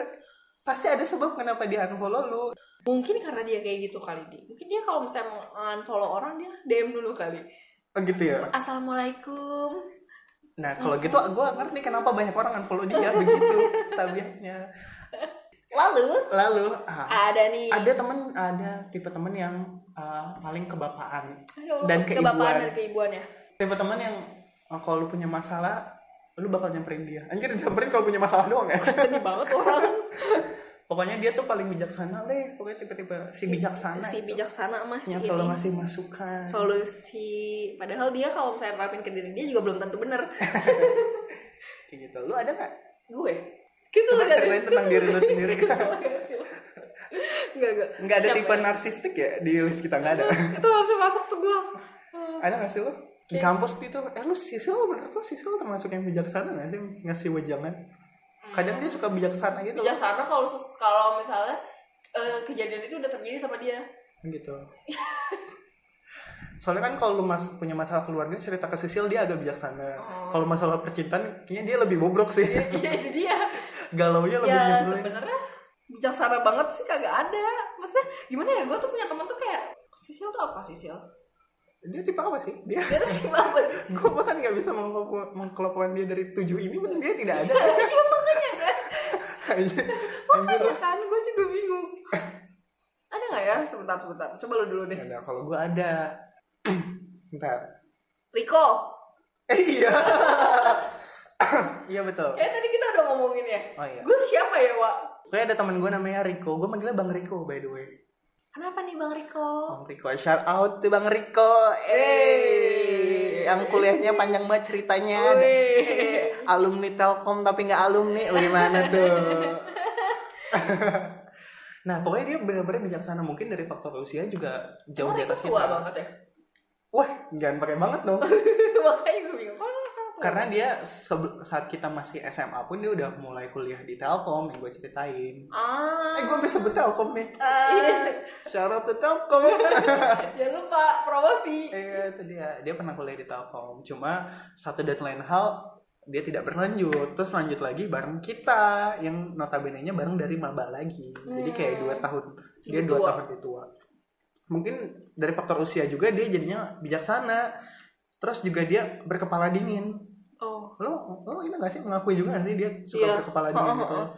Pasti ada sebab kenapa dia unfollow lu. Mungkin karena dia kayak gitu kali di. Mungkin dia kalau misalnya mau unfollow orang dia DM dulu kali. Oh, gitu ya? Assalamualaikum. Nah kalau gitu gua ngerti kenapa banyak orang unfollow dia begitu tabiatnya lalu? Lalu ah, ada nih. Ada temen ada tipe temen yang uh, paling kebapaan. Ayo, dan keibuan. kebapaan dan keibuan. ya? Tipe temen yang uh, kalau lu punya masalah lu bakal nyamperin dia. Anjir nyamperin kalau punya masalah doang ya? Sedih banget orang. Pokoknya dia tuh paling bijaksana deh. Pokoknya tipe-tipe si bijaksana si itu. bijaksana mah yang selalu ngasih masukan. Solusi. Padahal dia kalau misalnya nerapin ke diri dia juga belum tentu bener. Kayak gitu. Lu ada nggak? Gue kesel gak ceritain tentang diri lu sendiri kesel gak sih lo? Enggak, enggak. nggak ada Siapa tipe ya? narsistik ya di list kita nggak ada Itu harusnya masuk tuh gue. ada nggak sih lu di kampus itu eh lu sisil bener tuh sisil termasuk yang bijaksana nggak sih ngasih wejangan kadang dia suka bijaksana gitu. Bijaksana kalau kalau misalnya eh, kejadian itu udah terjadi sama dia. gitu soalnya kan kalau lu mas punya masalah keluarga cerita ke Sisil dia agak bijaksana Oh. kalau masalah percintaan kayaknya dia lebih bobrok sih Iya, itu dia. galau nya lebih ya nyebelin sebenarnya bijaksana banget sih kagak ada. Maksudnya gimana ya? Gue tuh punya teman tuh kayak Sisil tuh apa Sisil? dia tipe apa sih dia Dia tuh siapa apa sih? gue bahkan nggak bisa mengkelompok- mengkelompokkan dia dari tujuh ini pun dia tidak ada Iya makanya kan. anjir Makanya kan gue juga bingung. Ada nggak ya? Sebentar sebentar. Coba lu dulu deh. Ada, kalau gue ada bentar Riko. eh iya iya betul Kayak tadi kita udah ngomongin ya. oh iya Gue siapa ya, Wak? Kayak ada teman gue namanya Riko gue manggilnya Bang Riko by the way Kenapa nih Bang Riko? Bang Riko, shout out tuh Bang Riko. Eh, yang kuliahnya panjang banget ceritanya. Eh, alumni Telkom tapi nggak alumni. Gimana tuh? nah, pokoknya dia benar-benar bijaksana mungkin dari faktor usia juga jauh di atas Riko tua kita. banget ya? Wah, jangan pakai banget dong. Makanya gue bingung. Karena dia saat kita masih SMA pun dia udah mulai kuliah di Telkom yang gue ceritain. Ah. Eh, gue bisa sebut Telkom nih. Ah, out to Telkom. Jangan lupa promosi. Iya itu dia dia pernah kuliah di Telkom cuma satu dan lain hal dia tidak berlanjut terus lanjut lagi bareng kita yang notabene nya bareng dari maba lagi jadi kayak Hmm. dua tahun dia dua tua. tahun lebih tua mungkin dari faktor usia juga dia jadinya bijaksana terus juga dia berkepala dingin. Lo lo ini gak sih mengakui juga gak sih dia suka Iya. berkepala dingin Oh, gitu oh, oh.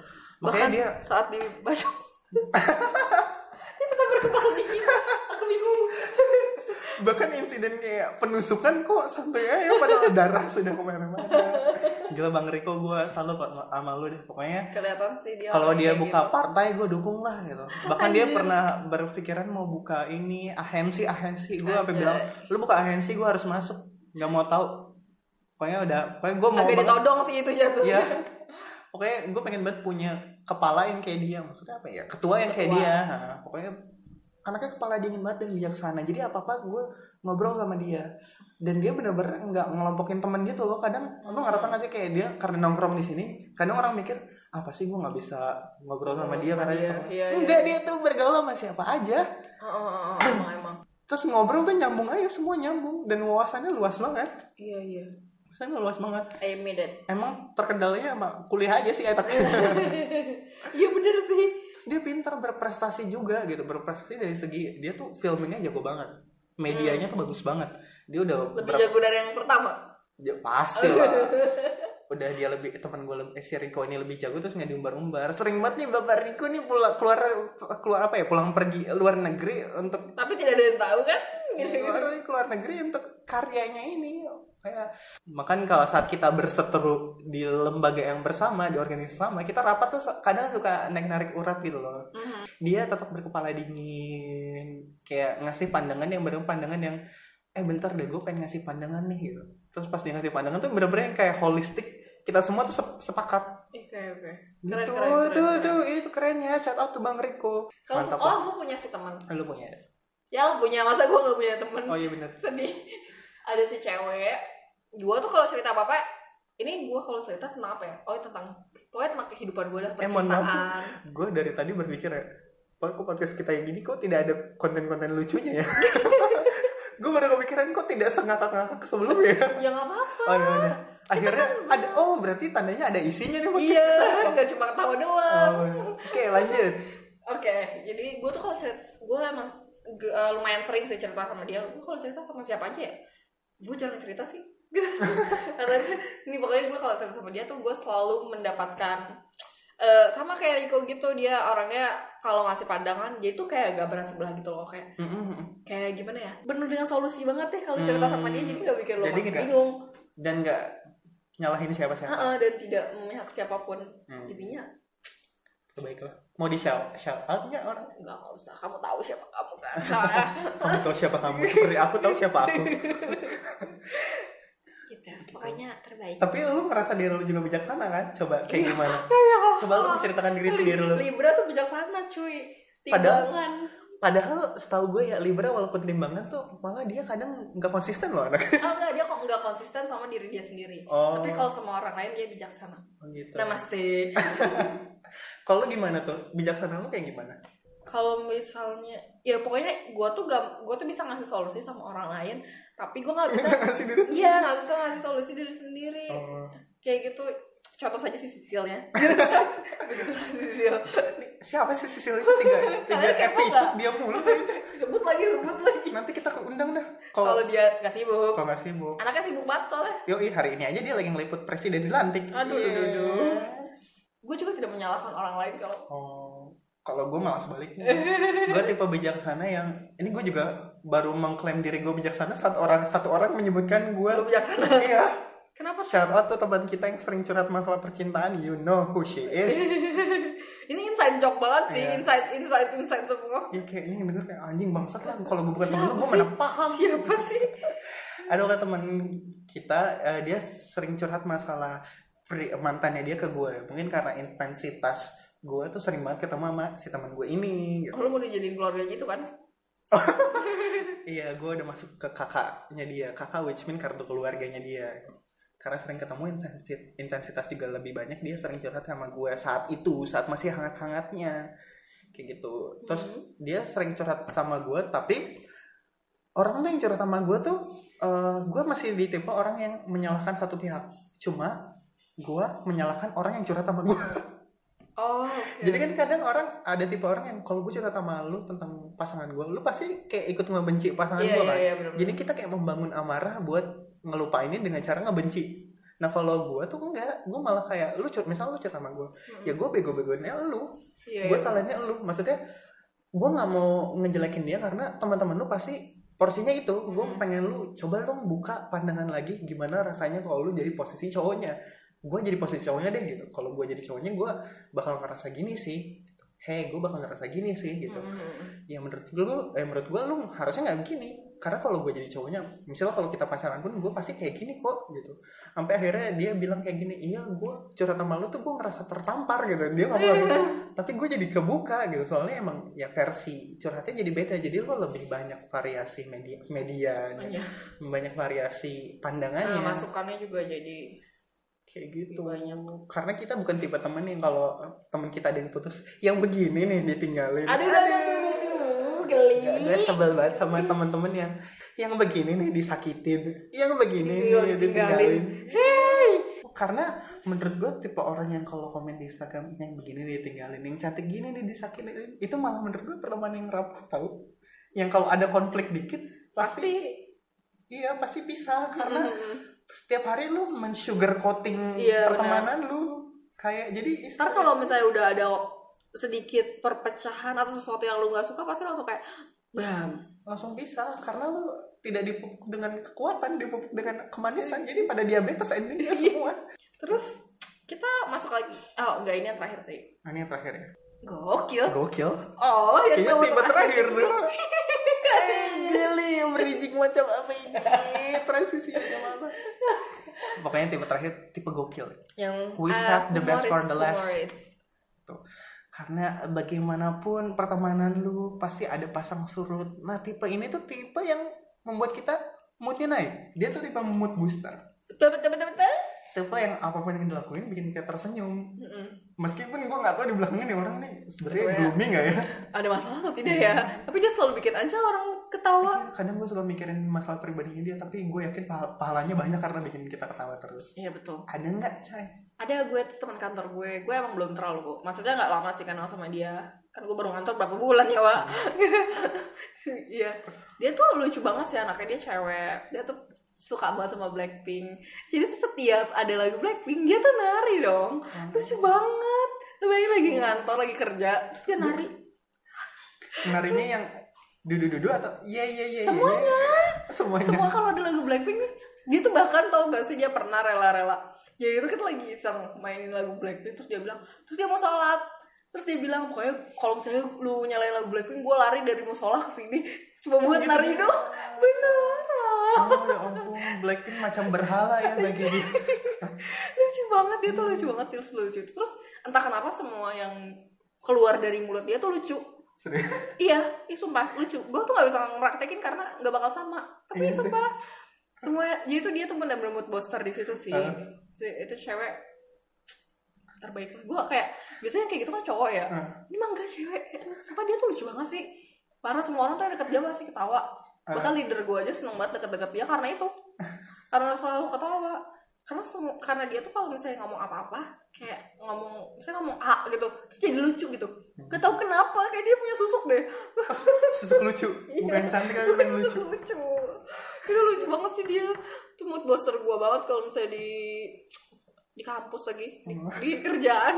makanya Bahkan dia saat di bacok. dia tetap berkepala dingin. Aku bingung. bahkan insiden kayak penusukan kok santai aja padahal darah sudah ke mana-mana gila bang Riko gue selalu sama lu deh pokoknya Kelihatan sih dia. kalau dia buka gitu. partai gue dukung lah gitu bahkan dia Anjir. pernah berpikiran mau buka ini ahensi ahensi gue sampai Anjay. bilang lu buka ahensi gue harus masuk nggak mau tahu pokoknya udah pokoknya gue mau agak banget ditodong sih itu jatuh. Iya. pokoknya gue pengen banget punya kepala yang kayak dia maksudnya apa ya ketua yang kayak Ketua. dia Nah, pokoknya anaknya kepala dingin banget dan bijaksana jadi apa apa gue ngobrol sama dia dan dia bener-bener nggak ngelompokin temen gitu loh kadang lo ngerasa nggak sih kayak dia karena nongkrong di sini kadang orang mikir apa sih gue nggak bisa ngobrol sama dia karena dia Iya, temen." iya, iya. enggak dia tuh bergaul sama siapa aja Oh, oh, oh, oh, emang emang. terus ngobrol tuh nyambung aja semua nyambung dan wawasannya luas banget Iya iya. Wawasannya luas banget I admit it. emang terkendalanya sama kuliah aja sih etak Iya bener sih. terus dia pintar berprestasi juga gitu berprestasi dari segi dia tuh filmingnya jago banget medianya tuh bagus banget dia udah Lebih jago dari yang pertama. ya, pasti lah udah dia lebih teman gue lebih eh, si Riko ini lebih jago terus nggak diumbar-umbar sering banget nih bapak Riko nih pulang keluar keluar apa ya pulang pergi luar negeri untuk Tapi tidak ada yang tahu kan? Gitu. keluar keluar negeri untuk karyanya ini kayak makan kalau saat kita berseteru di lembaga yang bersama di organisasi sama kita rapat tuh kadang suka naik narik urat gitu loh Mhm. dia tetap berkepala dingin kayak ngasih pandangan yang bener pandangan yang eh bentar deh gue pengen ngasih pandangan nih gitu terus pas dia ngasih pandangan tuh bener-bener yang kayak holistik kita semua tuh sep- sepakat Oke oke. gitu Keren, keren, keren, tuh keren. tuh itu keren ya shout out tuh bang Riko Kalau oh gue punya si teman. Eh, lu punya Ya lo punya masa gue gak punya temen. oh iya bener Sedih. Ada si cewek. Gue tuh kalau cerita apa apa ini gue kalau cerita tentang apa ya? Oh tentang pokoknya tentang kehidupan gue dah Eh, percintaan. Gue dari tadi berpikir ya kok podcast kita yang gini kok tidak ada konten-konten lucunya ya? Gue baru kepikiran kok tidak sengakak-ngakak sebelumnya ya? Nggak apa-apa. Oh ya akhirnya ada oh berarti tandanya ada isinya nih podcast iya kita. nggak cuma ketawa doang. Oh, oke lanjut. Oke, jadi gue tuh kalau cerita, gue emang eh, lumayan sering sih cerita sama dia. Gue kalau cerita sama siapa aja ya, gue jarang cerita sih. Karena ini pokoknya gue kalau sama dia tuh gue selalu mendapatkan eh, sama kayak Riko gitu dia orangnya kalau ngasih pandangan dia tuh kayak gak berat sebelah gitu loh kayak kayak gimana ya bener dengan solusi banget deh kalau cerita sama dia Hmm. jadi nggak bikin lo Jadi makin bingung. dan nggak nyalahin siapa-siapa. Heeh, dan tidak memihak siapa pun. Hmm. jadinya baiklah mau di shout shout out nggak orang? Nggak nggak usah. Kamu tahu siapa kamu kan? Kamu tahu siapa kamu. Seperti aku tahu siapa aku gitu. Pokoknya terbaik. Tapi lu ngerasa diri lu juga bijaksana kan? Coba kayak gimana? Coba lu menceritakan diri sendiri lu. Libra tuh bijaksana cuy. Padahal- timbangan. padahal setahu gue ya Libra walaupun timbangan tuh malah dia kadang nggak konsisten loh anak. Oh enggak dia kok nggak konsisten sama diri dia sendiri. Oh. Tapi kalau sama orang lain dia bijaksana. Gitu. Namaste. Kalau gimana tuh? Bijaksana lu kayak gimana? Kalau misalnya ya pokoknya gue tuh gak gue tuh bisa ngasih solusi sama orang lain tapi gue nggak bisa bisa ngasih diri sendiri. iya nggak bisa ngasih solusi diri sendiri. Oh. kayak gitu contoh saja si Sisil ya begitu lah Sisil siapa sih Sisil itu? Tiga tiga episode dia mulu. Sebut lagi sebut lagi. Nanti kita keundang dah. Kalau dia nggak sibuk. Kalau nggak sibuk. Anaknya sibuk banget soalnya. Yoi hari ini aja dia lagi ngeliput presiden dilantik Aduh, Iya. aduh, aduh. gue juga tidak menyalahkan orang lain kalau Oh, kalau gue malah sebaliknya. gue tipe bijaksana yang ini gue juga baru mengklaim diri gue bijaksana saat orang satu orang menyebutkan gue. lu bijaksana Iya. kenapa Shout out tuh teman kita yang sering curhat masalah percintaan. You know who she is. ini inside joke banget sih Iya. inside inside inside semua Iya kayak ini denger kayak anjing bangsat lah. Kalau gue bukan temen lu, gue mana paham. siapa sih Ada kan teman kita, eh, dia sering curhat masalah pri- mantannya dia ke gue. Mungkin karena intensitas gue tuh sering banget ketemu sama si teman gue ini. Gitu. lu mau dijadiin keluarga gitu kan Iya, gue udah masuk ke kakaknya dia. Kakak which mean kartu keluarganya dia. Karena sering ketemu intensi- intensitas juga lebih banyak, dia sering curhat sama gue saat itu, saat masih hangat-hangatnya. Kayak gitu. Terus Hmm. dia sering curhat sama gue, tapi orang tuh yang curhat sama gue tuh, eh, gue masih di tipe orang yang menyalahkan satu pihak. Cuma gue menyalahkan orang yang curhat sama gue. oh oke. Jadi kan kadang orang ada tipe orang yang kalau gue curhat sama lu tentang pasangan gue, lu pasti kayak ikut ngebenci pasangan iya gue kan. iya bener-bener. Jadi kita kayak membangun amarah buat ngelupainin dengan cara ngebenci. Nah kalau gue tuh enggak, gue malah kayak lu misal lu curhat sama gue, Hmm. ya gue bego-begoinnya lu, Iya, gue iya. salahnya lu. Maksudnya gue nggak mau ngejelekin dia karena teman-teman lu pasti porsinya itu. Gue Hmm. pengen lu coba dong buka pandangan lagi gimana rasanya kalau lu jadi posisi cowoknya. Gue jadi posisi cowoknya deh gitu. Kalau gue jadi cowoknya gue bakal ngerasa gini sih. Hei, gue bakal ngerasa gini sih gitu. Hmm. ya menurut gue lu eh menurut gue lu harusnya nggak begini. Karena kalau gue jadi cowoknya misalnya kalau kita pacaran pun gue pasti kayak gini kok gitu. Sampai akhirnya dia bilang kayak gini iya gue curhat sama lu tuh gue ngerasa tertampar gitu. Dia ngomong gitu. Tapi gue jadi kebuka gitu. Soalnya emang ya versi curhatnya jadi beda. Jadi lo lebih banyak variasi media medianya. Iya. banyak variasi Nah, pandangannya masukannya juga jadi kayak gitu banyak. karena kita bukan tipe temen yang kalau temen kita ada yang putus yang begini nih ditinggalin Aduh, aduh, aduh, geli. Ya, gue sebel banget sama teman-teman yang yang begini nih disakitin, yang begini Iya, nih ditinggalin. ditinggalin. Karena menurut gue tipe orang yang kalau komen di Instagram yang begini ditinggalin, yang cantik gini nih disakitin, itu malah menurut gue pertemanan yang rapuh tau. Yang kalau ada konflik dikit pasti, Pasti. iya pasti pisah karena Mm-mm. Setiap hari lu men-sugar coating Iya, pertemanan lu. Kayak jadi Ntar kalau misalnya udah ada sedikit perpecahan atau sesuatu yang lu nggak suka pasti langsung kayak bam. Langsung bisa karena lu tidak dipupuk dengan kekuatan dipupuk dengan kemanisan. Jadi pada diabetes endingnya semua. Terus kita masuk lagi. Oh enggak ini yang terakhir sih. Nah, ini yang terakhir ya. Gokil. Gokil. Oh kayaknya nomor tipe terakhir. tuh Gili bridging macam apa ini? Transisi macam apa pokoknya tipe terakhir tipe gokil. Yang We ah, have the best for the last. Tuh. karena bagaimanapun pertemanan lu pasti ada pasang surut. Nah tipe ini tuh tipe yang membuat kita moodnya naik. Dia tuh tipe mood booster. Betul betul betul betul tipe yang apa pun yang dilakuin bikin kayak tersenyum. Mm-mm. meskipun gue nggak tahu di belakangnya nih orang nih sebenarnya Sebenarnya- gloomy nggak ya? Ada masalah atau tidak ya? Tapi dia selalu bikin aja orang ketawa. Kadang gue suka mikirin masalah pribadinya dia tapi gue yakin pah- pahalanya banyak karena bikin kita ketawa terus. Iya betul. Ada nggak cai? Ada gue tuh teman kantor gue. Gue emang belum terlalu kok maksudnya nggak lama sih kenal sama dia. Kan gue baru kantor berapa bulan ya pak iya. Dia tuh lucu banget sih anaknya. Dia cewek. Dia tuh suka banget sama Blackpink. Jadi tuh setiap ada lagu Blackpink dia tuh nari dong. Lucu banget. Lu bayangin lagi ngantor lagi kerja terus dia nari. Narinya yang dudu-dudu atau iya iya iya iya, Semuanya. iya. semuanya. Semua kalau ada lagu Blackpink nih dia tuh bahkan tau gak sih dia pernah rela-rela. Jadi itu kan lagi iseng mainin lagu Blackpink terus dia bilang terus dia mau sholat. Terus dia bilang pokoknya kalau misalnya lu nyalain lagu Blackpink gue lari dari musola ke sini. Cuma buat gitu. nari doang. Beneran. Oh ya Blackpink macam berhala ya bagi dia. lucu banget dia tuh lucu banget sih lucu terus entah kenapa semua yang keluar dari mulut dia tuh lucu. Serius. iya ih sumpah lucu. Gue tuh gak bisa ngepraktekin karena gak bakal sama. Tapi Iya sumpah semua jadi tuh dia tuh bener-bener mood booster di situ sih. Si, itu cewek terbaik gue kayak biasanya kayak gitu kan cowok ya. Ini mah enggak cewek. Sumpah dia tuh lucu banget sih. Parah semua orang tuh yang deket dia pasti ketawa. Bahkan leader gue aja seneng banget deket-deket dia karena itu karena selalu ketawa. Karena semua karena dia tuh kalau misalnya ngomong apa-apa kayak ngomong misalnya ngomong A gitu terus jadi lucu gitu. Gak tau kenapa kayak dia punya susuk deh. Susuk lucu, bukan cantik tapi pengen lucu. lucu. Itu lucu banget sih dia. Itu mood booster gue banget kalau misalnya di di kampus lagi. Di, di kerjaan.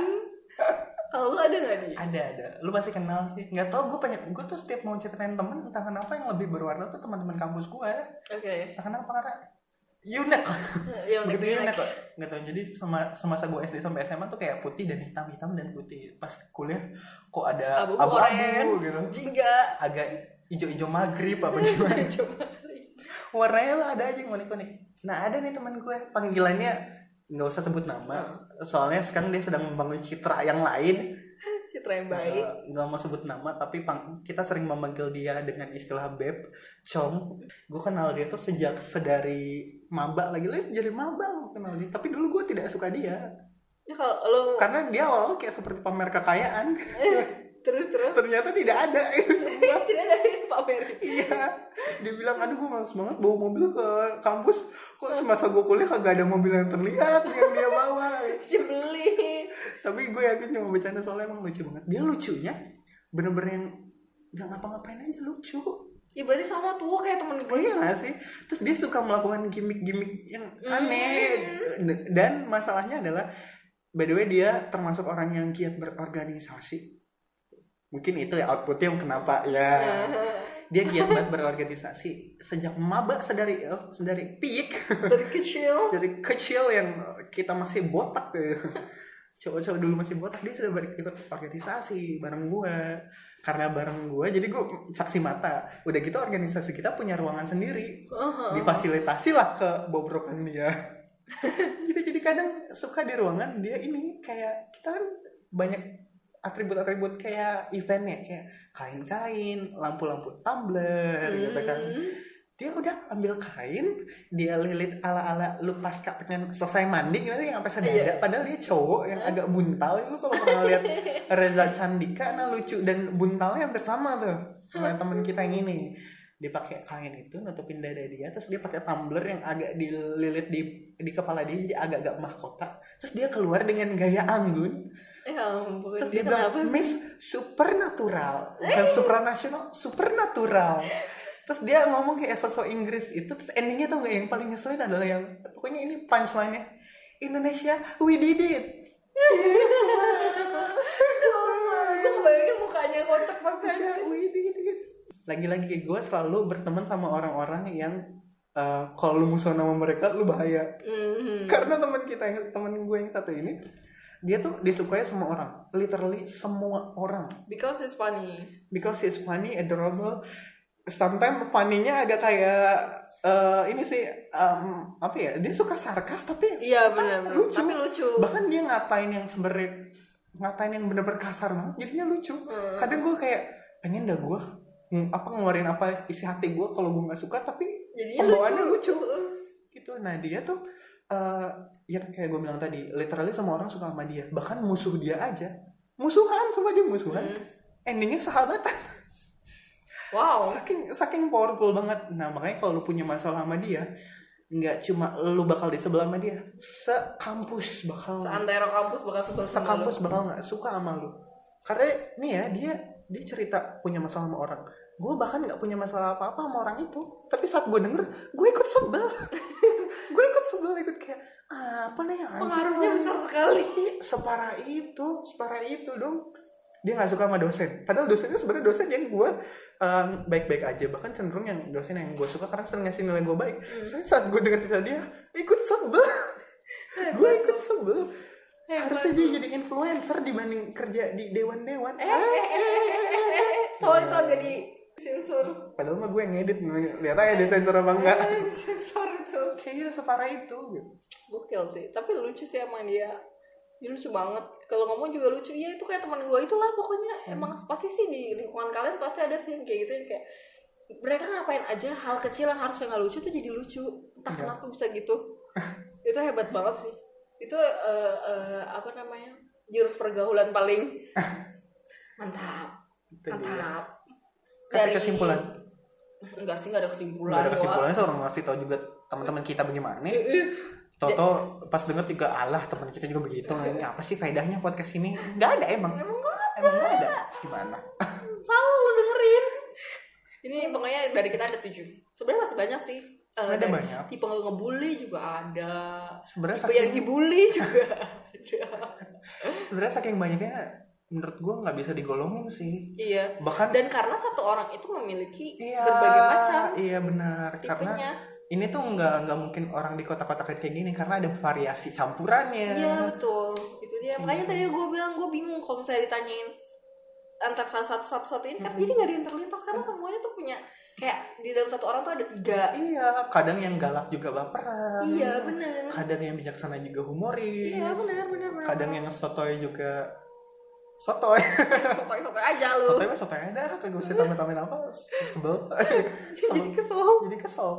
Kalau lu ada nggak nih Ada ada, lu pasti kenal sih. Nggak tau gue pengen, gue tuh setiap mau ceritain temen, entah kenapa yang lebih berwarna tuh teman-teman kampus gue. oke. Entah kenapa karena unik. ya udah Begitu unik kok. Nggak tau. Jadi sama semasa gue SD sampai SMA tuh kayak putih dan hitam, hitam dan putih. Pas kuliah kok ada abu abu-abu gitu. jingga Agak hijau-hijau maghrib apa gimana. coba warnanya tuh ada aja yang unik-unik nah ada nih teman gue panggilannya nggak usah sebut nama soalnya sekarang dia sedang membangun citra yang lain citra yang baik. Eh, nggak mau sebut nama tapi pang- kita sering memanggil dia dengan istilah beb com gue kenal dia tuh sejak sedari maba lagi. Lagi dari maba gue kenal dia. Tapi dulu gue tidak suka dia. Ya kalau lo karena dia awalnya kayak seperti pamer kekayaan. Terus terus? Ternyata tidak ada. Tidak ada pamer. Iya, dia bilang aduh gue males banget bawa mobil ke kampus. Kok semasa gue kuliah kagak ada mobil yang terlihat yang dia bawa. beli Tapi gue yakin cuma bercanda soalnya emang lucu banget. Dia lucunya bener-bener yang nggak ngapa-ngapain aja lucu. ya berarti sama tuh kayak temen gue iya gak sih? Terus dia suka melakukan gimmick-gimmick yang aneh. Dan masalahnya adalah by the way dia termasuk orang yang giat berorganisasi. Mungkin itu ya outputnya yang kenapa ya. dia giat banget berorganisasi sejak maba sedari oh, sedari peak dari kecil dari kecil yang kita masih botak tuh cowok-cowok dulu masih botak dia sudah berikut organisasi bareng gua. Karena bareng gua jadi gua saksi mata. Udah gitu organisasi kita punya ruangan sendiri. Difasilitasi lah ke bobrokan dia. Gitu jadi kadang suka di ruangan dia ini kayak kita kan banyak atribut-atribut kayak eventnya. Kayak kain-kain, lampu-lampu tumbler gitu kan. Dia udah ambil kain, dia lilit ala-ala lu pasca pengen selesai mandi gitu yang sampai sedada. Padahal dia cowok yang agak buntal. Lu kalau pernah lihat Reza Candika, nah lucu dan buntalnya hampir sama tuh sama temen kita yang ini. Dia pakai kain itu nutupin dada dia, terus dia pakai tumbler yang agak dililit di di kepala dia jadi agak-agak mahkota. Terus dia keluar dengan gaya anggun. ya ampun Terus dia dia bilang? Miss Supernatural bukan supranasional Supernatural Terus dia ngomong kayak sosok Inggris itu Terus endingnya tuh yang paling ngeselin adalah yang Pokoknya ini punchline-nya. Indonesia we did it. Gue kebayangin mukanya kocak pasti Indonesia we did it. Lagi-lagi gue selalu berteman sama orang-orang yang eh, Kalau lu musuh sama mereka lu bahaya. Mhm. Karena teman kita yang teman gue yang satu ini dia tuh disukai semua orang. Literally semua orang. Because it's funny. Because he's funny, adorable. Sometimes funny-nya agak kayak eh, ini sih em, apa ya? Dia suka sarkas tapi iya benar lucu. tapi lucu bahkan dia ngatain yang sebenarnya ngatain yang bener-bener kasar banget jadinya lucu. Hmm. Kadang gue kayak pengen dah gue apa ngeluarin apa isi hati gue kalau gue nggak suka tapi jadinya pembawaannya lucu, lucu. gitu. Nah dia tuh eh ya kayak gue bilang tadi literally semua orang suka sama dia bahkan musuh dia aja musuhan sama dia musuhan Hmm. endingnya sahabatan wow. Saking saking powerful banget. Nah makanya kalau lu punya masalah sama dia nggak cuma lu bakal di sebelah sama dia sekampus bakal seantero kampus bakal sebel sama sekampus bakal nggak suka sama lu. Karena nih ya dia dia cerita punya masalah sama orang. Gue bahkan nggak punya masalah apa apa sama orang itu. Tapi saat gue denger gue ikut sebel. Gue ikut sebel ikut kayak apa nih pengaruhnya besar sekali. Separah itu separah itu dong dia nggak suka sama dosen. Padahal dosennya sebenarnya dosen yang gue um, baik-baik aja. Bahkan cenderung yang dosen yang gue suka karena sering ngasih nilai gue baik. Hmm. saya saat gue dengar cerita dia ikut sebel. Gue ikut sebel. Harusnya dia jadi influencer dibanding kerja di dewan-dewan. Eh, eh, eh, eh, eh, eh, eh. eh, eh. itu agak di sensor. Padahal mah gue yang ngedit lihat aja di eh, sensor apa enggak. sensor tuh kayaknya separah itu gitu. gokil sih. Tapi lucu sih emang dia dia lucu banget. Kalau ngomong juga lucu. Ya itu kayak teman gue itulah pokoknya. Emang pasti sih di lingkungan kalian pasti ada sih yang kayak gitu yang kayak mereka ngapain aja hal kecil yang harusnya nggak lucu tuh jadi lucu. Entah Iya. kenapa bisa gitu. Itu hebat banget sih. Itu eh, eh, apa namanya jurus pergaulan paling mantap. Itu dia. mantap. Kasih kesimpulan. Enggak sih enggak ada kesimpulan nggak ada kesimpulannya seorang ngasih tahu juga teman-teman kita bagaimana Toto pas denger juga alah teman kita juga begitu ini apa sih faedahnya podcast ini? Nggak ada emang. Emang nggak emang nggak ada. Terus gimana? Salah lu dengerin. Ini pokoknya dari kita ada tujuh. Sebenarnya masih banyak sih. Eh, Sebenarnya ada dari banyak. tipe ngebully juga ada. Sebenarnya tipe yang saking dibully juga ada. Sebenarnya saking banyaknya menurut gue nggak bisa digolongin sih. Iya. Bahkan dan karena satu orang itu memiliki iya berbagai macam iya benar. Karena tipenya ini tuh nggak nggak mungkin orang di kota-kota kayak gini karena ada variasi campurannya. Iya betul. Itu dia. Makanya tadi gue bilang gue bingung kalau misalnya ditanyain antar salah satu satu satu ini kan jadi nggak ada yang terlintas karena semuanya tuh punya kayak di dalam satu orang tuh ada tiga. Iya kadang yang galak juga baperan. Iya benar kadang yang bijaksana juga humoris. Iya benar benar benar kadang yang sotoy juga sotoy. Sotoy sotoy aja lu. Sotoy mah sotoy ada kagak usah tambahin apa sebel. Jadi kesel. Jadi kesel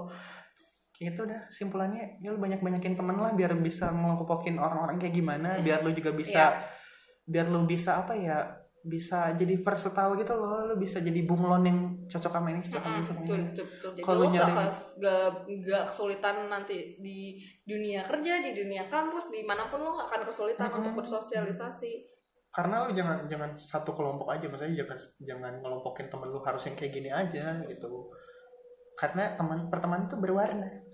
kayak gitu dah simpulannya ya lu banyak banyakin temen lah biar bisa ngelompokin orang-orang kayak gimana biar lu juga bisa Iya. biar lu bisa apa ya bisa jadi versatile gitu loh lu bisa jadi bunglon yang cocok sama ini cocok sama betul ini. jadi Kalau lu nyari- gak, gak kesulitan nanti di dunia kerja di dunia kampus di mana pun lu gak akan kesulitan Mm-mm. untuk bersosialisasi. Karena lu jangan jangan satu kelompok aja maksudnya jangan jangan ngelompokin temen lu harus yang kayak gini aja gitu. Karena teman pertemanan tuh berwarna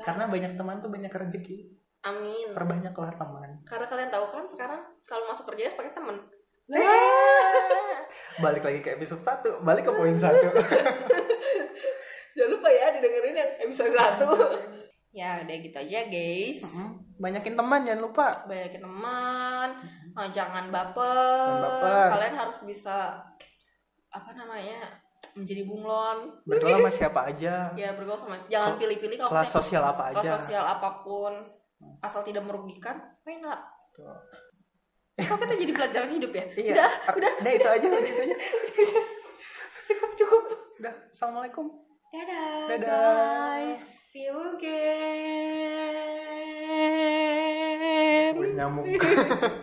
karena banyak teman tuh banyak rezeki. Amin. Perbanyaklah teman. Karena kalian tahu kan sekarang kalau masuk kerja harus pakai temen balik lagi ke episode 1 balik ke poin 1 jangan lupa ya didengerin yang episode 1 ya udah gitu aja guys. Banyakin teman jangan lupa. Banyakin teman eh, jangan baper. Jangan baper. kalian harus bisa apa namanya menjadi bunglon. Bergaul sama siapa aja. Ya bergaul sama jangan pilih-pilih kalau kelas sosial apa kelas aja. sosial apa pun asal tidak merugikan why not? Tuh. kok kita jadi pelajaran hidup ya? Iya. Udah udah. udah itu aja udah itu aja. Cukup cukup. Udah assalamualaikum. Dadah, Dadah. guys. See you again. Gue nyamuk